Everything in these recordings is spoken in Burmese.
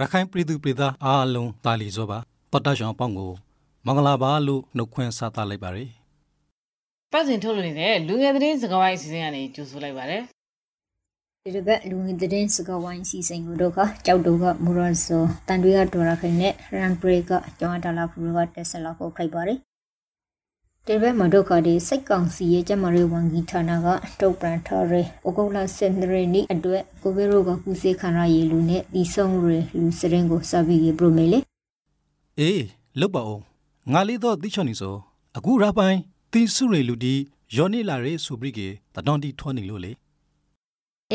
ရခိုင်ပြည်သူပြည်သားအားလုံးတာလီစောပါတော်တရှောင်းပေါင်းကိုမင်္ဂလာပါလို့နှုတ်ခွန်းဆက်သလိုက်ပါရစေပတ်စဉ်ထုတ်လွှင့်နေတဲ့လူငယ်သတင်းစကားဝိုင်းအစီအစဉ်ကနေကြိုဆိုလိုက်ပါတယ်ဒီတစ်ပတ်လူငယ်သတင်းစကားဝိုင်းစီစဉ်ကိုတော့ကကြောက်တော့ကမူရဇောတန်တွေကဒေါ်ရခိုင်နဲ့ရန်ဘရိတ်ကကျောင်းတာလာဖူကတက်ဆက်လောက်ကိုခိုက်ပါတယ် ဒီဘက်မှာဒုက္ခတွေစိတ်ကောင်စီရဲ့ကျမရေဝန်ကြီးဌာနကတုတ်ပန်ထားရဲဩဂုတ်လ7ရက်နေ့အတွက်ကိုဗစ်ရောဂါကူးစက်ခံရရလူနဲ့ဒီဆုံးရလူစရင်ကိုစပြီးပြပမေလေအေးလောက်ပါအောင်ငါလေးတော့သိချော်နေဆိုအခုရပိုင်းတီစုရလူဒီယောနေလာရဲဆိုပြီးကေတတော်တီထွန်းနေလို့လေ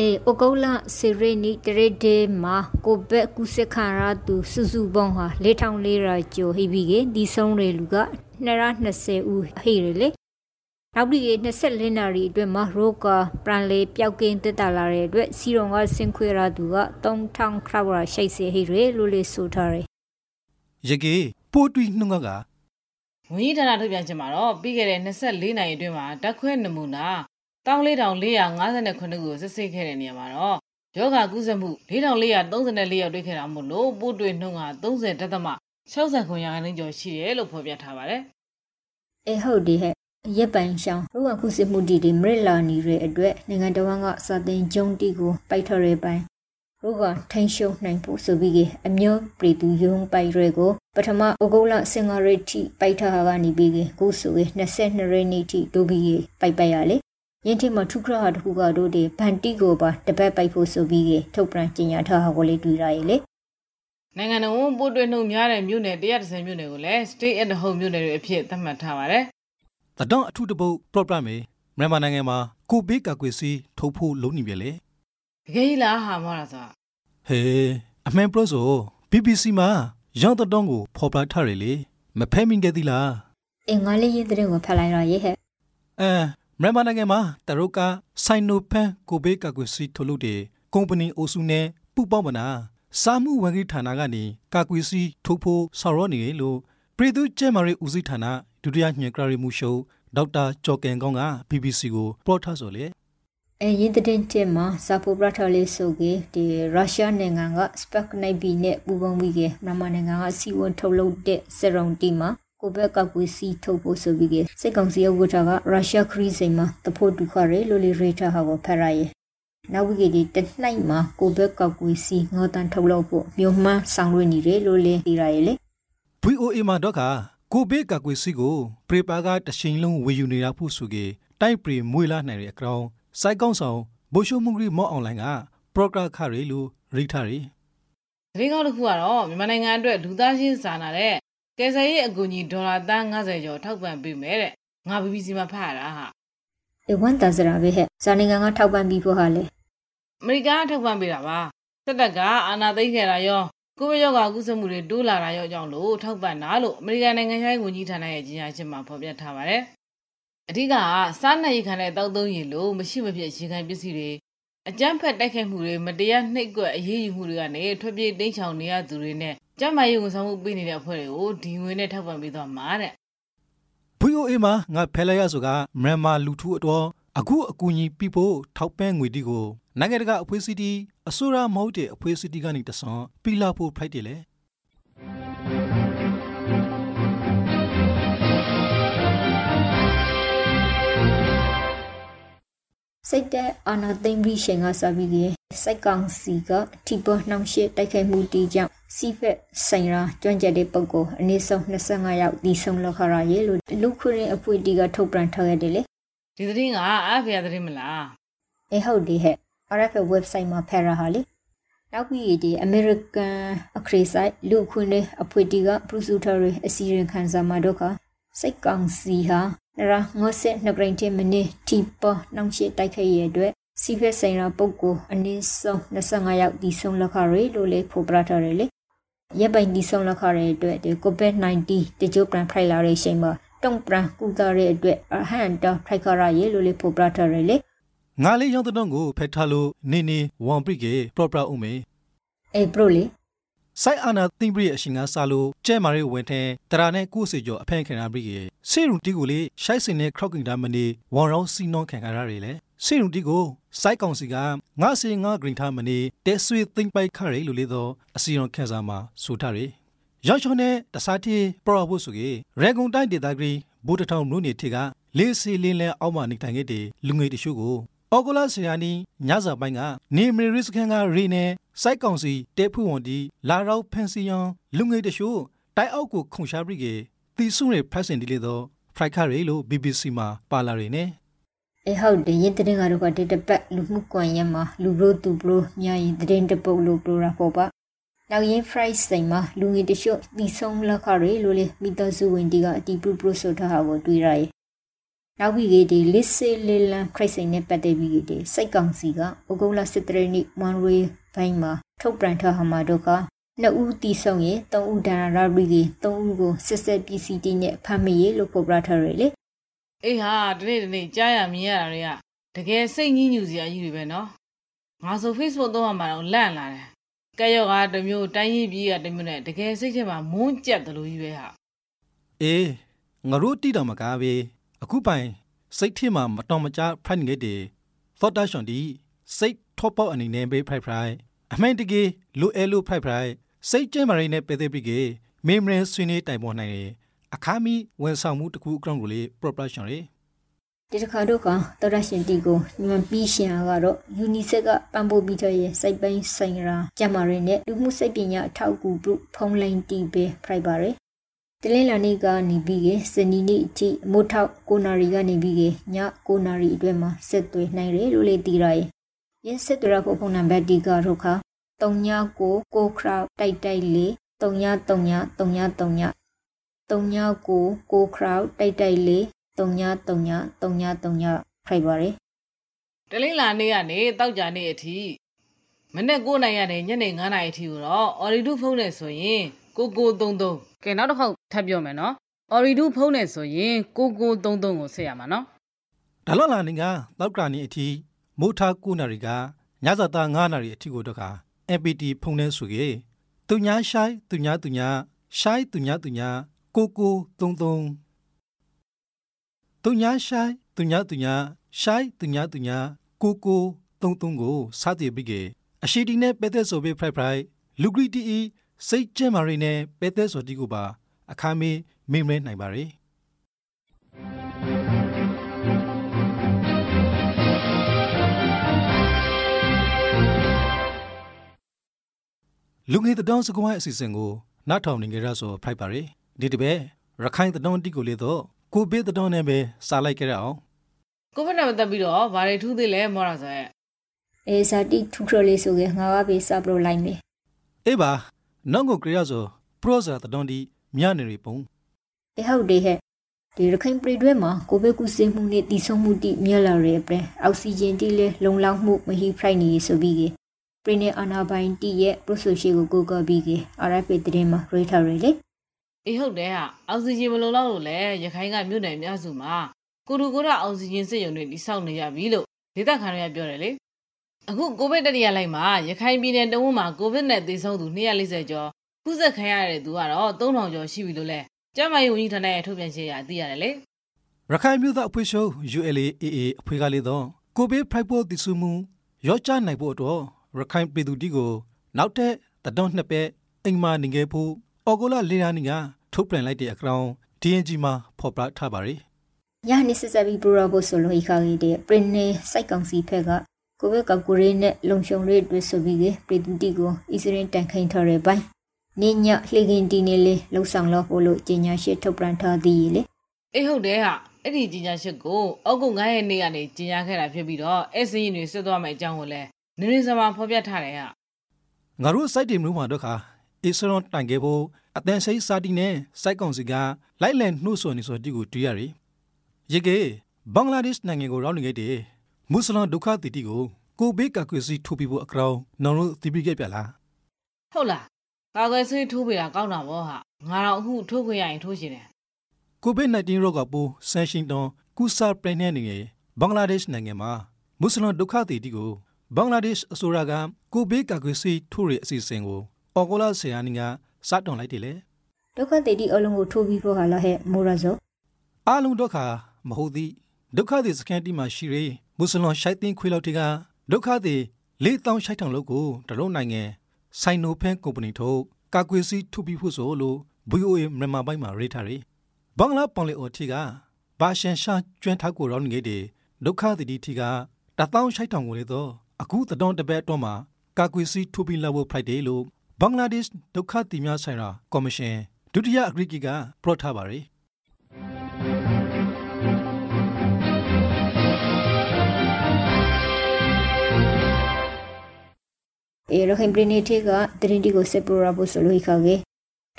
အေဩဂုတ်လ7ရက်နေ့တရက်ဒေးမှာကိုဘက်ကူးစက်ခံရသူစုစုပေါင်းဟာ4400ကျော်ဟိပြီးကေဒီဆုံးရလူက220ဦးဟိရလေနောက်ပြီး24နာရီအတွင်းမှာရိုကာပရန်လေပျောက်ကင်းတက်တာလာတဲ့အတွက်စီရုံကဆင်ခွေရသူက3000ခရောက်ရာရှိတ်စေဟိရလို့လေဆိုထားတယ်ရကေပိုးတွီနှုံကကဝန်ကြီးဌာနထုတ်ပြန်ချက်မှာတော့ပြီးခဲ့တဲ့24နာရီအတွင်းမှာဓာတ်ခွဲနမူနာ 14459ခုကိုစစ်ဆေးခဲ့တဲ့နေရာမှာတော့ယောဂကုသမှု4434ယောက်တွေ့ခဲ့တာမို့လို့ပိုးတွေ့နှုန်းက30တသမ60ခွန်ရာခိုင်နှုန်းကျော်ရှိတယ်လို့ဖော်ပြထားပါတယ်။အေဟုတ်ဒီဟဲ့ရက်ပိုင်ရှောင်းရောဂါကုသမှုတီတွေမရလာနေတဲ့အတွက်နိုင်ငံတော်ကစာတင်ကျုံတီကိုပိုက်ထော်ရဲပိုင်းရောဂါထိန်ရှုံနိုင်ဖို့ဆိုပြီးအမျိုးပြည်သူယုံပိုက်ရဲကိုပထမဩဂုတ်လစင်ကာရီတီပိုက်ထားကနေပြီးကိုဆို22ရက်နေ့ထိဒိုဘီပိုက်ပိုက်ရလေ ယင်းထိမထုခရဟာတခုကတို့တွေဗန်တီကိုပါတပတ်ပိုက်ဖို့ဆိုပြီးထုတ်ပြန်ကြေညာထားဟာကိုလေးတွေ့ရရလေနိုင်ငံတော်ပို့တွေ့နှုံများတဲ့မြို့နယ်130မြို့နယ်ကိုလည်း stay at home မြို့နယ်တွေအဖြစ်သတ်မှတ်ထားပါတယ်။တတော်အထူးတပုတ် program မေမြန်မာနိုင်ငံမှာကိုဘေးကာကွယ်စီထုတ်ဖို့လုံးနေပြီလေ။တကယ်ကြီးလားဟာမဟုတ်လားဆို။ဟေးအမှန်ပြောဆို BBC မှာရောင်းတတော်ကိုဖော်ပြထားရလေမဖဲမိခဲ့သီလား။အင်္ဂလိပ်ရေးတဲ့ကိုဖတ်လိုက်ရရဲ့ဟဲ့။အဲ မြန်မာနိုင်ငံမှာတရုတ်ကဆိုင်နိုဖန်ကိုဘေးကာကွယ်စီထုတ်လုပ်တဲ့ကုမ္ပဏီအိုစုနဲ့ပူပေါင်းမနာစာမှုဝန်ကြီးဌာနကနေကာကွယ်စီထုတ်ဖို့ဆောင်ရွက်နေတယ်လို့ပြည်သူ့ကျန်းမာရေးဦးစီးဌာနဒုတိယညွှန်ကြားရေးမှူးချုပ်ဒေါက်တာကျော်ကင်ကောင်းက BBC ကိုပြောထားဆိုလေအဲရင်းတဲ့တင်မှာစာပိုပရထလေးဆိုကေဒီရုရှားနိုင်ငံကစပက်နိုင်ဘီနဲ့ပူးပေါင်းပြီးကမြန်မာနိုင်ငံကစီဝန်ထုတ်လုပ်တဲ့စရုံတီမှာ ကိုဘက်ကကွေစီထုတ်ဖို့ဆိုပြီးကစစ်ကောင်စီဥက္ကဋ္ဌကရုရှားခရီးစိမ်မှာတဖို့ဒုခရဲလိုလီရေတာဟာကိုဖရရဲနောက်ဝီကဒီတနှိုက်မှာကိုဘက်ကောက်ကွေးစီငေါတန်ထုတ်လုပ်ဖို့မြို့မှန်းဆောင်ရွက်နေတယ်လို့လည်းသိရရဲ့လေ VOA မှာတော့ကကိုဘက်ကောက်ကွေးစီကိုပရိပါကတရှင်လုံးဝေယူနေတာဖို့ဆိုကေတိုက်ပရီမွေလာနိုင်တဲ့အကောင်စိုက်ကောင်းဆောင်ဘိုရှိုမှုဂရီမော့အွန်လိုင်းကပရိုဂရခရီလို့ရိထားရီသတင်းကောင်းတစ်ခုကတော့မြန်မာနိုင်ငံအတွက်လူသားချင်းစာနာတဲ့ ကယ်ဆယ်ရေးအကူအညီဒေါ်လာသန်း90ကျော်ထောက်ပံ့ပေးမယ်တဲ့ငါ BBC မှာဖတ်ရတာဟာအေဝန်တန်စရာပဲဟဲ့ဇာနိုင်ငံကထောက်ပံ့ပြီးဖို့ဟာလေအမေရိကန်ကထောက်ပံ့ပေးတာပါစစ်တပ်ကအာဏာသိမ်းခဲ့တာရောကိုဗစ်ရောဂါကူးစက်မှုတွေတိုးလာတာရောကြောင့်လို့ထောက်ပံ့တာလို့အမေရိကန်နိုင်ငံခြားရေးဝန်ကြီးဌာနရဲ့ကြေညာချက်မှာဖော်ပြထားပါတယ်အဓိကစားနပ်ရိက္ခာနဲ့တောက်သုံးရည်လို့မရှိမဖြစ်ရေခံပစ္စည်းတွေအကြမ်းဖက်တိုက်ခိုက်မှုတွေမတရားနှိပ်ကွက်အရေးယူမှုတွေကနေထွက်ပြေးတိမ်းချောင်နေရသူတွေနဲ့ ကျန်းမာရေးဝန်ဆောင်မှုပေးနေတဲ့အဖွဲ့တွေကိုဒီငွေနဲ့ထောက်ပံ့ပေးသွားမှာတဲ့ VOA မှာငါဖဲလိုက်ရဆိုကမြန်မာလူထုအတော်အခုအကူအညီပြဖို့ထောက်ပံ့ငွေတီကိုနိုင်ငံတကာအဖွဲ့အစည်းတီအစိုးရမဟုတ်တဲ့အဖွဲ့အစည်းတီကနေတဆန်ပီလာဖို့ဖိုက်တယ်လေစိတ်တဲ့အာနာသိမ့်ပြီးရှင်ကစပြီးကြီးစိတ်ကောင်စီကထိပေါ်နှောင်ရှစ်တိုက်ခိုက်မှုတီကြောင့် စီဖက်ဆိုင်ရာကျွမ်းကျင်တဲ့ပုဂ္ဂိုလ်အနည်းဆုံး25ယောက်ဒီဆုံးလောက်ခရရဲလို့လူခွရင်အဖွဲ့တီကထုတ်ပြန်ထားခဲ့တယ်လေဒီသတင်းကအားဖျားသတင်းမလားအေးဟုတ်တယ်ဟဲ့ RFA website မှာဖယ်ရဟာလေနောက်ပြီးဒီ American အခရီးဆိုင်လူခွင့်တဲ့အဖွဲ့တီက producer တွေအစီရင်ခံစာမှာတော့ကစိတ်ကောင်းစီဟာနရာငေါဆက်နှဂရိန်တီမနီတီပနှောင်ရှိတိုက်ခိုက်ရတဲ့အတွက်စီဖက်ဆိုင်ရာပုဂ္ဂိုလ်အနည်းဆုံး25ယောက်ဒီဆုံးလက်ခရလို့လေဖော်ပြထားတယ်လေ ရပ်ပိုင်ဒီဆုံးလက်ခရအတွက်ဒီ COVID-19 တကြိုပြန်ဖိုင်လာတဲ့ချိန်မှာတုံ့ပြန်ကူတာတဲ့အတွက်အဟန်တာဖိုက်ခရရေလို့လေဖော်ပြထားတယ်လေငါလေးရောင်းတဲ့တော့ကိုဖက်ထားလို့နေနေဝမ်ပရိကေပရော့ပရာဦးမေအေးပရိုလီစိုက်အာနာသိမ့်ပရိအရှင်ကစားလို့ကျဲမာရီဝင်တဲ့တရာနဲ့ကိုစီကျော်အဖန်ခံရပရိကေစေရုံတီကိုလေရှိုက်စင်နဲ့ခရော့ကင်တာမနေဝမ်ရောင်းစီနောခံရရတယ်လေစေရုံတီကိုစိုက်ကောင်စီကငါစီငါဂရင်ထားမနေတဲဆွေသိမ့်ပိုက်ခရဲလို့လေတော့အစီရောခက်စားမှာဆိုထားတယ်ရောက်ချောနဲ့တစားတီပရဖို့ဆိုကေရေဂုံတိုင်းဒေတာဂရီဘူတထောင်မြို့နေထေကလေးစီလင်းလဲအောက်မှနေထိုင်ခဲ့တဲ့လူငယ်တချို့ကိုအော်ဂိုလာဆီယာနီညစာပိုင်းကနေမီရစ်ခန်ကရီနဲ့စိုက်ကောင်စီတဲဖူဝန်ဒီလာရောက်ဖန်စီယန်လူငယ်တချို့တိုက်အောက်ကိုခုန်ရှာပြီးကေတီဆုနဲ့ဖက်စင်ဒီလေတော့ဖရိုက်ခရီလို့ BBC မှာပါလာရနေ အဲဟုတ်တယ်ရင်တဲ့ငါတို့ကဒီတပတ်လူမှုကွန်ရက်မှာလူဘလို့သူဘလို့မြာရင်တဲ့တပုတ်လို့ပြောတာပေါ့ပါနောက်ရင် fries ဆိုင်မှာလူငယ်တချို့ဒီဆုံးလက်ခရီလို့လေမိသားစုဝင်တီကအတီးပူပရိုဆိုထားတာကိုတွေ့ရရဲ့နောက်ပြီးကဒီလစ်စေလီလန်ခရိတ်စိန်နဲ့ပတ်သက်ပြီးဒီစိတ်ကောင်စီကဩဂုတ်လစစ်တရနေ့မွန်ရီဘိုင်းမှာထုတ်ပြန်ထားဟမှာတို့ကနှစ်ဦးတီဆုံရင်သုံးဦးဒါနာရာရီကသုံးဦးကိုစစ်ဆက်ပစ္စည်းတီနဲ့ဖမ်းမိရလို့ဖော်ပြထားရလေ အေးဟာဒီနေ့ဒီနေ့ကြားရမြင်ရတာတွေကတကယ်စိတ်ညစ်ညူစရာကြီးတွေပဲနော်ငါဆို Facebook သုံးရမှာတော့လန့်လာတယ်ကဲရောကတမျိုးတိုင်းရင်းပြည်ကတမျိုးနဲ့တကယ်စိတ်ထဲမှာမုန်းကြက်တယ်လို့ကြီးပဲဟာအေးငါတို့တိတော်မကားပဲအခုပိုင်စိတ်ထဲမှာမတော်မကြဖိုက်နေတယ်သောတာရှင်ဒီစိတ်ထောပေါအနေနဲ့ပဲဖိုက်ဖိုက်အမှန်တကယ်လူအဲလူဖိုက်ဖိုက်စိတ်ကျဲမရင်းနဲ့ပဲသေးပြီးကမေမရင်ဆွေးနွေးတိုင်ပေါ်နိုင်တယ် အခါမီဝန်ဆောင်မှုတစ်ခုအကောင်ကိုလေ proportion လေဒီတစ်ခါတော့ကတော်ရရှင်တီကိုညွန်ပြီးရှင်ကတော့ယူနီဆက်ကပံ့ပိုးပြီးတော့ရဲ့စိုက်ပိုင်းဆိုင်ရာကျမရင်းနဲ့လူမှုစိတ်ပညာအထောက်အကူပြုဖုံးလိန်တီပဲဖိုက်ပါရယ်တလင်းလာနေ့ကနေပြီးကစနေနေ့အထိမိုးထောက်9နာရီကနေပြီးကည9နာရီအတွင်းမှာဆက်သွယ်နိုင်တယ်လို့လေသိရရဲ့ရင်းဆက်သွယ်ရဖို့ဖုန်းနံပါတ်ဒီကတော့ခါ39ကိုခရောက်တိုက်တိုက်လေး3939 3939 39ကိုခရောက်တိုက်တိုက်လေး3939 3939ဖိုက်ပါရယ်တလင်းလာနေ့ကနေတောက်ကြနေ့အထိမနေ့9နိုင်ရနေညနေ9နာရီအထိကိုတော့အော်ရီဒူဖုန်းနဲ့ဆိုရင်ကိုကို33ကဲနောက်တစ်ခေါက်ထပ်ပြောမယ်နော် Oridu ဖုန်းနဲ့ဆိုရင်9933ကိုဆက်ရမှာနော်ဒါလောလာနေကတောက်ကနီအထိမိုးထား9နာရီကညဇာတာ9နာရီအထိကိုတော့က MPT ဖုန်းနဲ့ဆိုကေသူညာရှိုင်းသူညာသူညာရှိုင်းသူညာသူညာ 9933သူညာရှိုင်းသူညာသူညာရှိုင်းသူညာသူညာ9933ကိုစသည်ပြီးကေအရှိတီနဲ့ပဲတဲ့ဆိုပြီးဖရိုက်ဖရိုက်လူဂရီတီစိတ်ကျန်းမာရေးနဲ့ပဲသက်စော်တီကိုပါအခါမေးမိမဲနိုင်ပါ रे လူငယ်တောင်စကွိုင်းအစီအစဉ်ကိုနားထောင်နေကြရဆိုဖိုက်ပါရယ် ဒီတပည့်ရခိုင်တောင်တီကိုလေတော့ကိုဘေးတောင်နဲ့ပဲစားလိုက်ကြရအောင်ကိုဗစ်နဲ့ပတ်သက်ပြီးတော့ဘာတွေထူးသေးလဲမောရဆိုရဲ့အေးစာတီထူခရလေးဆိုကြငါကပဲစပလို့လိုက်မယ်အေးပါနောက်ကိုကြရဆိုပရောဇာတတော်ဒီမြနေရီပုံအေးဟုတ်တယ်ဟဲ့ဒီရခိုင်ပြည်တွင်းမှာကိုဗစ်ကူးစက်မှုနဲ့တည်ဆုံမှုတိမြက်လာရဲ့ပြအောက်ဆီဂျင်တိလဲလုံလောက်မှုမဟိဖရိုက်နေဆိုပြီးကပရင်းနဲ့အာနာဘိုင်တီရဲ့ပရိုဆိုရှီကိုကိုကပြီးက RFP တရင်မှာရေထားရလေ အေးဟုတ်တယ်ဟာအောက်ဆီဂျင်မလုံလောက်လို့လဲရခိုင်ကမြို့နယ်များစုမှာကိုလူကိုရအောက်ဆီဂျင်စစ်ရုံတွေတိစောက်နေရပြီလို့ဒေသခံတွေကပြောတယ်လေအခုကိုဗစ်တတိယလိုက်မှာရခိုင်ပြည်နယ်တဝန်းမှာကိုဗစ်နဲ့သေဆုံးသူ240ကျော်ကုသခံရတဲ့သူကတော့3000ကျော်ရှိပြီလို့လဲကျမကြီးဝန်ကြီးဌာနရဲ့ထုတ်ပြန်ချက်အရသိရတယ်လေရခိုင်မြို့သားအဖွဲ့ချုပ် ULAAA အဖွဲ့ကလေးတော့ကိုဗစ်ဖိုက်ဖို့တည်ဆူမှုရောချနိုင်ဖို့အတွက်ရခိုင်ပြည်သူတီကိုနောက်ထပ်တတော်နှစ်ပဲအိမ်မာနေခဲ့ဖို့ အော်ဂိုလာလေယာနီကထုတ်ပြန်လိုက်တဲ့အကောင် DNG မှာဖော်ပြထားပါရယ်ညနေစစပြီးပရိုဘောဆိုလိုခါကြီးတဲ့ပရင်နေစိုက်ကောင်စီဖက်ကကိုဗစ်ကောက်ကိုရေးနဲ့လုံခြုံရေးအတွက်ဆိုပြီးပြည်သူတီကိုအစ္စရင်တန်ခိုင်ထားတဲ့ဘိုင်းနေညလှေကင်တီနေလေလှုပ်ဆောင်လို့ဖို့လို့ကြီးညာရှိထုတ်ပြန်ထားသည်လေအေးဟုတ်တယ်ဟာအဲ့ဒီကြီးညာရှိကိုအောက်ကု9ရက်နေ့ကနေကြီးညာခဲ့တာဖြစ်ပြီးတော့အဲ့စင်းရင်တွေဆွတ်သွားမယ့်အကြောင်းကိုလည်းနင်းနေစမှာဖော်ပြထားတယ်ဟာငါတို့ site တင်မျိုးမှာတော့ခါ အစ္စရွန်တိုင်ခဲ့ဖို့အတန်စိစာတီနဲ့စိုက်ကောင်စီကလိုက်လံနှုတ်ဆော်နေဆိုတီကိုတွေ့ရတယ်ရေကေဘင်္ဂလားဒေ့ရှ်နိုင်ငံကိုရောက်နေခဲ့တဲ့မွတ်စလင်ဒုက္ခတီတီကိုကိုဘေးကကွေစီထိုးပြီးဖို့အကောင်နောင်လို့တီးပြီးခဲ့ပြလားဟုတ်လားကာကွယ်ဆေးထိုးပေးတာကောင်းတာပေါ့ဟာငါတော့အခုထိုးခွင့်ရရင်ထိုးရှင်တယ်ကိုဗစ် -19 ရောဂါပိုးဆန်ရှင်တွန်ကူဆာပရက်နေနေဘင်္ဂလားဒေ့ရှ်နိုင်ငံမှာမွတ်စလင်ဒုက္ခသည်တီကိုဘင်္ဂလားဒေ့ရှ်အစိုးရကကိုဗစ်ကာကွယ်ဆေးထိုးရအစီအစဉ်ကို အော်ဂိုလာဆီယာနီကစတင်လိုက်တယ်လေဒုက္ခသည်တီအလုံးကိုထိုးပြီးဖို့ဟာလားဟဲ့မိုရာဇောအားလုံးဒုက္ခမဟုတ်သည်ဒုက္ခသည်စကန်တီမှာရှိရမွတ်စလွန်ရှိုက်တင်ခွေလောက်တီကဒုက္ခသည်လေးတောင်းရှိုက်ထောင်လို့ကိုတရုတ်နိုင်ငံဆိုင်နိုဖန်ကုမ္ပဏီထုတ်ကာကွယ်စီထုပြီးဖို့ဆိုလို့ VOA မြန်မာပိုင်းမှာရေးထားတယ်ဘင်္ဂလားပွန်လေအိုတီကဘာရှန်ရှာကျွမ်းထားကိုရောင်းနေတယ်ဒုက္ခသည်တီကတတောင်းရှိုက်ထောင်ကိုလေတော့အခုတတော်တပတ်တော့မှာကာကွယ်စီထုပြီးလောက်ဖို့ဖိုက်တယ်လို့ ဘင်္ဂလားဒေ့ရှ်ဒုက္ခသည်များဆိုင်ရာကော်မရှင်ဒုတိယအဂရိကကပရော့ထားပါရယ်အေရခိုင်ပြည်နယ်ထဲကတရင်တီကိုဆက်ပရဖို့ဆိုလို့ခါကေ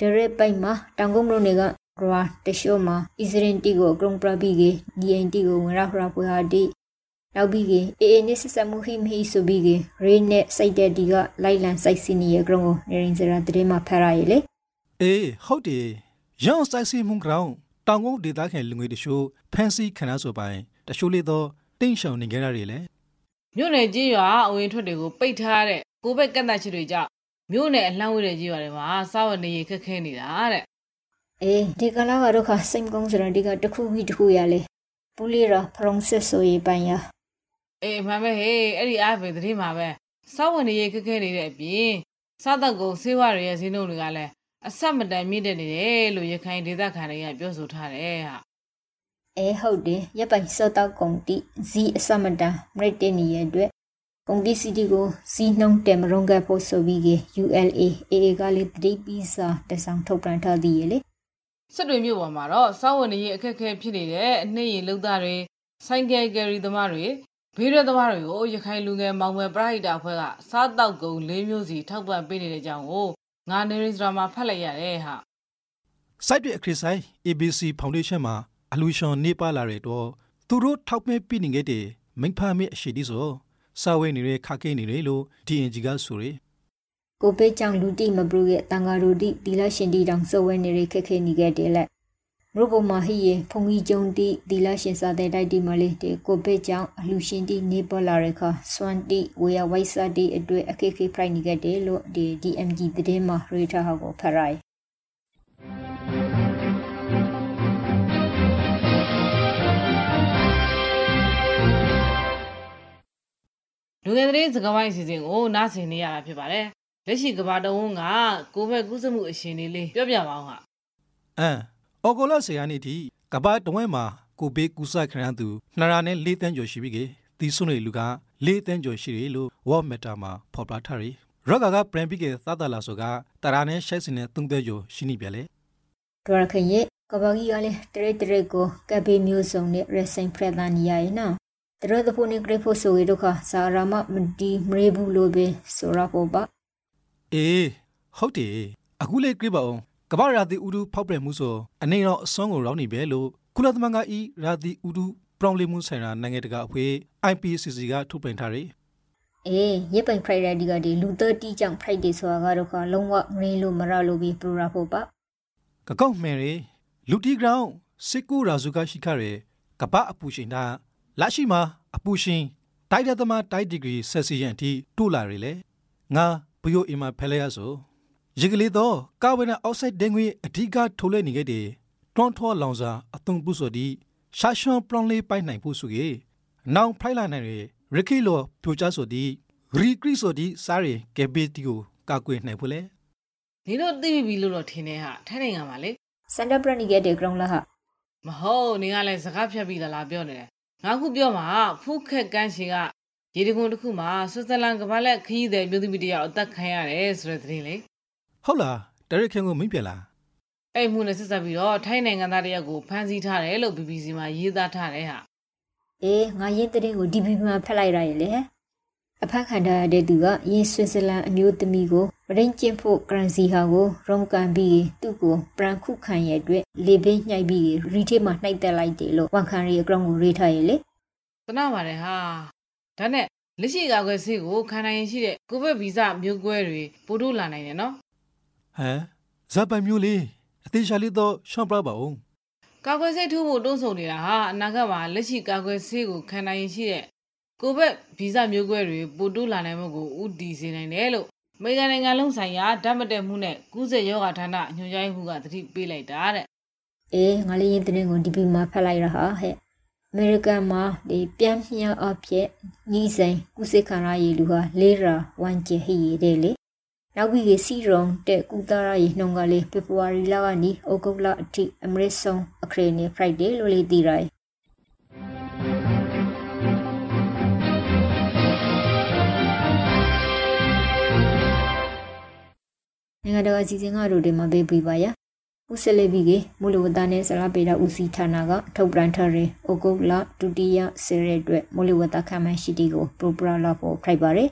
ဒရဲပိုင်မှာတောင်ကုန်းမလို့နေကရွာတရှိုးမှာအစ္စရင်တီကိုဂရုံပရပီကေဒီအန်တီကိုဝင်ရဖရပွေဟာဒီ နောက်ပြီးကေအေအေနစ်စမှုဟိမဟိဆိုပြီးကေရေနဲ့စိုက်တဲ့ဒီကလိုက်လန်စိုက်စီနီရဲ့ဂရုံကိုနေရင်စရာတရင်မှာဖရရည်လေအေးဟုတ်တယ်ရောင်းဆိုင်စီမှုကရောင်းတောင်ကုန်းဒေသခံလူငွေတရှို့ဖန်စီခဏဆိုပိုင်တရှို့လေးတော့တင်းရှောင်နေကြရတယ်လေမြို့နယ်ကြီးရွာအဝင်ထွက်တွေကိုပိတ်ထားတဲ့ကိုဘက်ကန့်သက်ချက်တွေကြောင့်မြို့နယ်အလှမ်းဝေးတဲ့ကြီးရွာတွေမှာစားဝတ်နေရေးခက်ခဲနေတာတဲ့အေးဒီကလာကတော့ခစိမ်ကုန်းစရာဒီကတခုပြီးတခုရလေပူလီရာဖရုံဆက်ဆိုရေးပိုင်ရ အေးအမှန်ပဲဟေးအဲ့ဒီအားပဲသတိမှာပဲစားဝတ်နေရေးခက်ခဲနေတဲ့အပြင်စားတော့ကုန်ဆေးဝါးတွေရဲ့ဈေးနှုန်းတွေကလည်းအဆက်မတန်မြင့်တက်နေတယ်လို့ရခိုင်ဒေသခံတွေကပြောဆိုထားတယ်ဟာအဲဟုတ်တယ်ရပ်ပိုင်စောတော့ကုန်တိဇီအစမတန်မရတဲ့နေရအတွက်ကုန်ပစ္စည်းတွေကိုစီးနှုံးတယ်မရုံးကဖို့ဆိုပြီးက ULA AA ကလည်းတတိပီစာတဆောင်ထုတ်ပြန်ထားသည်လေစစ်တွေမြို့ပေါ်မှာတော့စားဝတ်နေရေးအခက်အခဲဖြစ်နေတဲ့အနှိမ့်ရီလုံသားတွေဆိုင်ကယ်ကယ်ရီသမားတွေ ဘေးရသမားတွေကိုရခိုင်လူငယ်မောင်မယ်ပရိဒါအဖွဲ့ကစားတောက်ကုန်၄မျိုးစီထောက်ပံ့ပေးနေတဲ့အကြောင်းကိုငါနေရစ်ဒရာမှာဖတ်လိုက်ရတယ်ဟာစိုက်တွေအခရစ်ဆိုင် ABC Foundation မှာအလူရှင်နေပါလာတဲ့တော့သူတို့ထောက်ပံ့ပြနေခဲ့တဲ့မိဖာမေအရှိတီဆိုစာဝဲနေတဲ့ခါကိနေတယ်လို့ DNG ကဆိုရယ်ကိုပေကြောင့်လူတိမပရူရဲ့တန်ဃာရူတိတီလာရှင်တီတောင်စောဝဲနေရခက်ခဲနေခဲ့တယ်လက် မရုပ်ပေါ်မှာဟိယဖုန်ကြီးကျုံတိတီလာရှင်စာတဲ့တိုက်တီမလေးတဲ့ကိုပေကြောင့်အလူရှင်တီနေပေါ်လာရခစွမ်တီဝေယဝိုက်စာတီအတွေ့အခက်ခဲဖိုက်နေခဲ့တယ်လို့ဒီ DMG သတင်းမှာရေထားဟောကိုဖရိုင်လူငယ်သတင်းစကားဝိုင်းအစီအစဉ်ကိုနားဆင်နေရတာဖြစ်ပါတယ်လက်ရှိကဘာတဝန်းကကိုဘက်ကုသမှုအရှင်လေးလေးပြောပြပါအောင်ဟာအမ် အော်ဂိုလာဆီယာနီတီကဘာတဝဲမှာကိုဘေးကူဆိုင်ခရန်သူနှစ်ရာနဲ့၄တန်းကျော်ရှိပြီကေတီဆွနေလူက၄တန်းကျော်ရှိတယ်လို့ World Meta မှာဖော်ပြထားတယ်ရော့ကာကပရန်ပီကေသတာလာဆိုကတရာနဲ့ရှိုက်စင်နဲ့၃တန်းကျော်ရှိနေပြလေဒရခင်ရဲ့ကဘာကြီးကလည်းတရတရကိုကဘေမျိုးစုံနဲ့ရဆိုင်ဖရဒန်ရရဲ့နော်တရတဖို့နေဂရဖို့ဆိုရတော့ခစာရမမဒီမရေဘူးလို့ပဲဆိုရဖို့ပါအေးဟုတ်တယ်အခုလေကြည့်ပါအောင် ကမ္ဘာရာသီဥတုဖောက်ပြန်မှုဆိုအနေတော့အစွမ်းကိုရောင်းနေပဲလို့ကုလသမဂ္ဂဤရာသီဥတုပြောင်းလဲမှုဆိုင်ရာနိုင်ငံတကာအဖွဲ့ IPCC ကထုတ်ပြန်ထားတယ်အေးရပိုင်ဖရိုက်ဒါဒီကဒီလူ30ကြောင့်ဖရိုက်ဒေဆိုတာကတော့ခလုံးဝငရင်းလို့မရလို့ပြီးပရရဖို့ပါကကောက်မယ်ရလူတီဂရောင်းစစ်ကူရာစုကရှိခရဲကပအပူရှင်တာလက်ရှိမှာအပူရှင်တိုက်တဲ့သမားတိုက်ဒီဂရီဆက်စီယန်အထိတိုးလာရလေငါဘယိုအီမာဖဲလဲရဆို ရေကလေးတော့ကာဗွန်အောက်ဆိုက်ဒင်ငွေအဓိကထုတ်လွှင့်နေခဲ့တဲ့တွန်ထောလောင်စာအသွင်ပုဆိုဒီရှာရှွန်ပလွန်လေးပိုင်နိုင်ဖို့ဆိုကေနောင်ဖိုင်လာနိုင်ရရခိလိုပြိုချဆိုဒီရီကရီဆိုဒီစားရကေဘေတီကိုကာကွယ်နိုင်ဖို့လေဒီလိုသိပြီလို့တော့ထင်နေဟာထိုင်းနိုင်ငံမှာလေစန်တာပရနီကတဲ့ ground လာဟာမဟုတ်နေကလည်းစကားဖြတ်ပြီးလာလာပြောနေတယ်ငါခုပြောမှာဖူးခက်ကန်းရှင်ကရေဒီကွန်တစ်ခုမှာဆွစ်ဇာလန်ကမ္ဘာလက်ခရီးသည်မြို့သူမိတယောက်အသက်ခံရတယ်ဆိုတဲ့သတင်းလေ ဟုတ်လားတရက်ခင်ကိုမင်းပြလားအဲ့မှုနဲ့ဆက်ဆက်ပြီးတော့ထိုင်းနိုင်ငံသားတယောက်ကိုဖမ်းဆီးထားတယ်လို့ BBC မှာရေးသားထားတယ်ဟာအေးငါရင်တဲ့ကို DB မှာဖက်လိုက်ရရဲ့လေအဖက်ခံထားတဲ့သူကယင်းဆွစ်ဇာလန်အမျိုးသမီးကိုမရင်းကျင်းဖို့ကရန်စီဟာကိုရုံကန်ပြီးသူ့ကိုပရန်ခုခံရဲ့အတွက်လေပင်းညှိုက်ပြီးရီထေးမှာနှိုက်တက်လိုက်တယ်လို့ဝန်ခံရီအကောင်ကိုရေးထားရဲ့လေသနာပါတယ်ဟာဒါနဲ့လက်ရှိကာကွယ်ဆေးကိုခံနိုင်ရင်ရှိတဲ့ကိုဗစ်ဗီဇမျိုးကွဲတွေပို့ထုတ်လာနိုင်တယ်နော် ဟမ်ဇပ်ပိုင်မျိုးလေးအသေးရှာလေးတော့ရှော့ပရပါအောင်ကာကွယ်ဆေးထိုးဖို့တွန်းဆုံနေတာဟာအနာဂတ်မှာလက်ရှိကာကွယ်ဆေးကိုခံနိုင်ရင်ရှိတဲ့ကိုဗစ်ဗီဇမျိုးကွဲတွေပို့ထုတ်လာနိုင်မှုကိုဥတီစေနိုင်တယ်လို့အမေရိကန်နိုင်ငံလုံးဆိုင်ရာဓာတ်မတက်မှုနဲ့ကုသယောဂဌာနညွှန်ကြားရေးမှူးကသတိပေးလိုက်တာတဲ့အေးငါလေးရင်တဲ့ကို DB မှာဖက်လိုက်ရဟာဟဲ့အမေရိကန်မှာဒီပြန်မြအဖြစ်ညီဆိုင်ကုစိခန္ဓာရီလူဟာလေးရာဝန်ကျဟီရတဲ့လေ နောက်ပြီးကစီရုံတဲ့ကုသရာရီနှုံကလေးဖေဖော်ဝါရီလကနေဩဂုတ်လအထိအမရစ်ဆုံအခရေနေ Friday လို့လေးသိရတယ်နိုင်ငံတော်အစည်းအဝေးကတို့တွေမှာပေးပြပါရဦးစလေဘီကမူလဝတ္တနဲ့ဆရာပေတာဦးစီဌာနကထုတ်ပြန်ထားတဲ့ဩဂုတ်လဒုတိယဆယ်ရက်အတွက်မူလဝတ္တခမ်းမရှိတီကိုပရိုပရာလာဖို့ဖိုက်ပါတယ်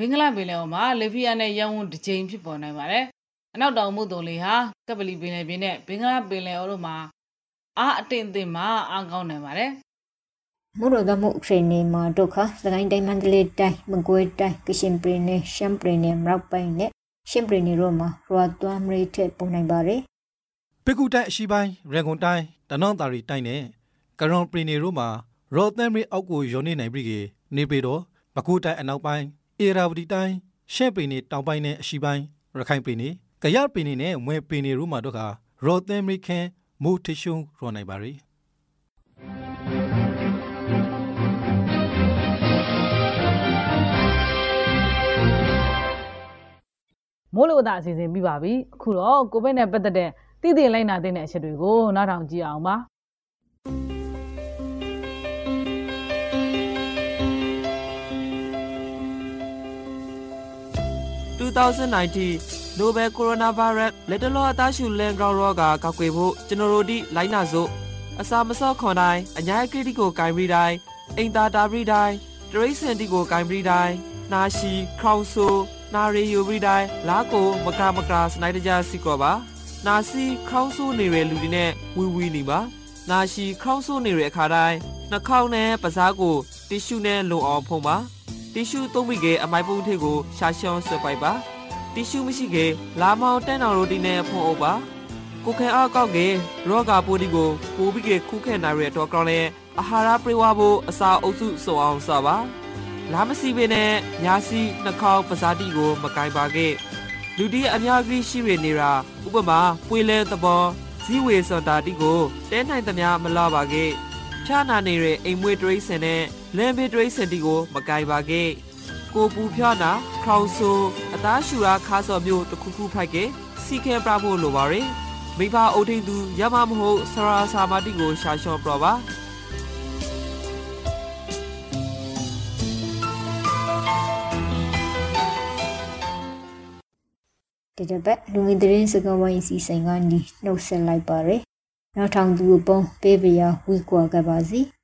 ဘင်္ဂလားပင်လယ်အော်မှာလေဖီယာနဲ့ရန်ဝန်တစ်ကြိမ်ဖြစ်ပေါ်နိုင်ပါတယ်အနောက်တောင်မုတ်တုံလေးဟာကပလီပင်လယ်ပြင်နဲ့ဘင်္ဂလားပင်လယ်အော်တို့မှာအားအတင်အသင့်မှာအားကောင်းနိုင်ပါတယ်မုရဒမှုခရနေမှာဒုက္ခစကိုင်းတိုင်းမန္တလေးတိုင်းမကွေးတိုင်းကရှင်ပရင်နဲ့ရှမ်ပရင်နဲ့မြောက်ပိုင်းနဲ့ရှင်ပရင်နေတို့မှာရွာသွမ်းမရိထက်ပုံနိုင်ပါတယ်ပေကူတိုင်းအရှိပိုင်းရန်ကုန်တိုင်းတနောင်းတာရီတိုင်းနဲ့ကရွန်ပရီနေတို့မှာရော်သမ်ရီအောက်ကိုယုံနေနိုင်ပြီကနေပေတော့ပကူတိုင်းအနောက်ပိုင်း အေရာဝတီတိုင်းရှဲပရီနေတောင်ပိုင်းနဲ့အရှိပိုင်းရခိုင်ပရီနေကရပရီနေနဲ့ဝဲပရီနေတို့မှာတော့ကရော်သမ်ရီခန်မိုးထရှုံရောနိုင်ပါရီမိုးလေဝသအစီအစဉ်ပြီးပါပြီအခုတော့ကိုဗစ်နဲ့ပတ်သက်တဲ့တည်တည်လိုက်နာတဲ့အချက်တွေကိုနားထောင်ကြည့်အောင်ပါ 2019 Nobel Coronavirus လက်တလောအသားရှူလန်ဂရောရောဂါကောက်ွယ်ဖို့ကျွန်တော်တို့ဒီလိုက်နာစို့အစာမစော့ခွန်တိုင်းအညာကရတီကိုဂိုင်ပြီးတိုင်းအိမ်သာတာပြီးတိုင်းတရိစင်တီကိုဂိုင်ပြီးတိုင်းနာရှိခေါင်ဆူနာရီယူပြီးတိုင်းလာကိုမကမကစနိုက်တကြစီကောပါနာစီခေါင်းဆိုးနေတဲ့လူတွေနဲ့ဝီဝီနေပါနာရှိခေါင်းဆိုးနေတဲ့အခါတိုင်းနှာခေါင်းနဲ့ပါးစားကိုတီရှူနဲ့လုံအောင်ဖုံးပါ တီရှူသုံးပြီးကအမိုက်ပုံးထိပ်ကိုရှာရှောင်းဆွဲပိုက်ပါတီရှူမရှိကလာမောင်တန်းတော်ရိုတီနဲ့ဖုံးအုပ်ပါကိုခဲအားကောက်ကရောဂါပိုးဒီကိုပိုးပြီးကခုခဲနိုင်ရတဲ့တော့ကောင်းလဲအာဟာရပြေဝဖို့အစာအုပ်စုစုံအောင်စပါလာမစီပေနဲ့ညာစီနှာခေါင်းပါးစားတီကို မကင်ပါခဲ့လူဒီအများကြီးရှိရနေတာဥပမာပွေလဲသဘောဇီဝေစတာတိကိုတဲနိုင်သမျှမလာပါခဲ့ ဖြာနာနေတဲ့အိမ်မွေးတရိစင်နဲ့လမ်းဘေးတရိစင်တီကိုမကင်ပါခဲ့ကိုပူဖြာနာခေါင်ဆူအသားရှူရာခါစော်မျိုးတခုခုဖိုက်ခဲ့စီခဲပြဖို့လိုပါရယ်မိဘအုပ်ထိန်သူရမမဟုတ်ဆရာစာမတိကိုရှာလျှော့ပြပါဒီတစ်ပတ်လူငင်သတင်းစကားဝိုင်းစီစဉ်ကနေနှုတ်ဆက်လိုက်ပါရယ် နောက်ထောင်သူအပေါင်းပေးပရာဝီကွာကပါစီ။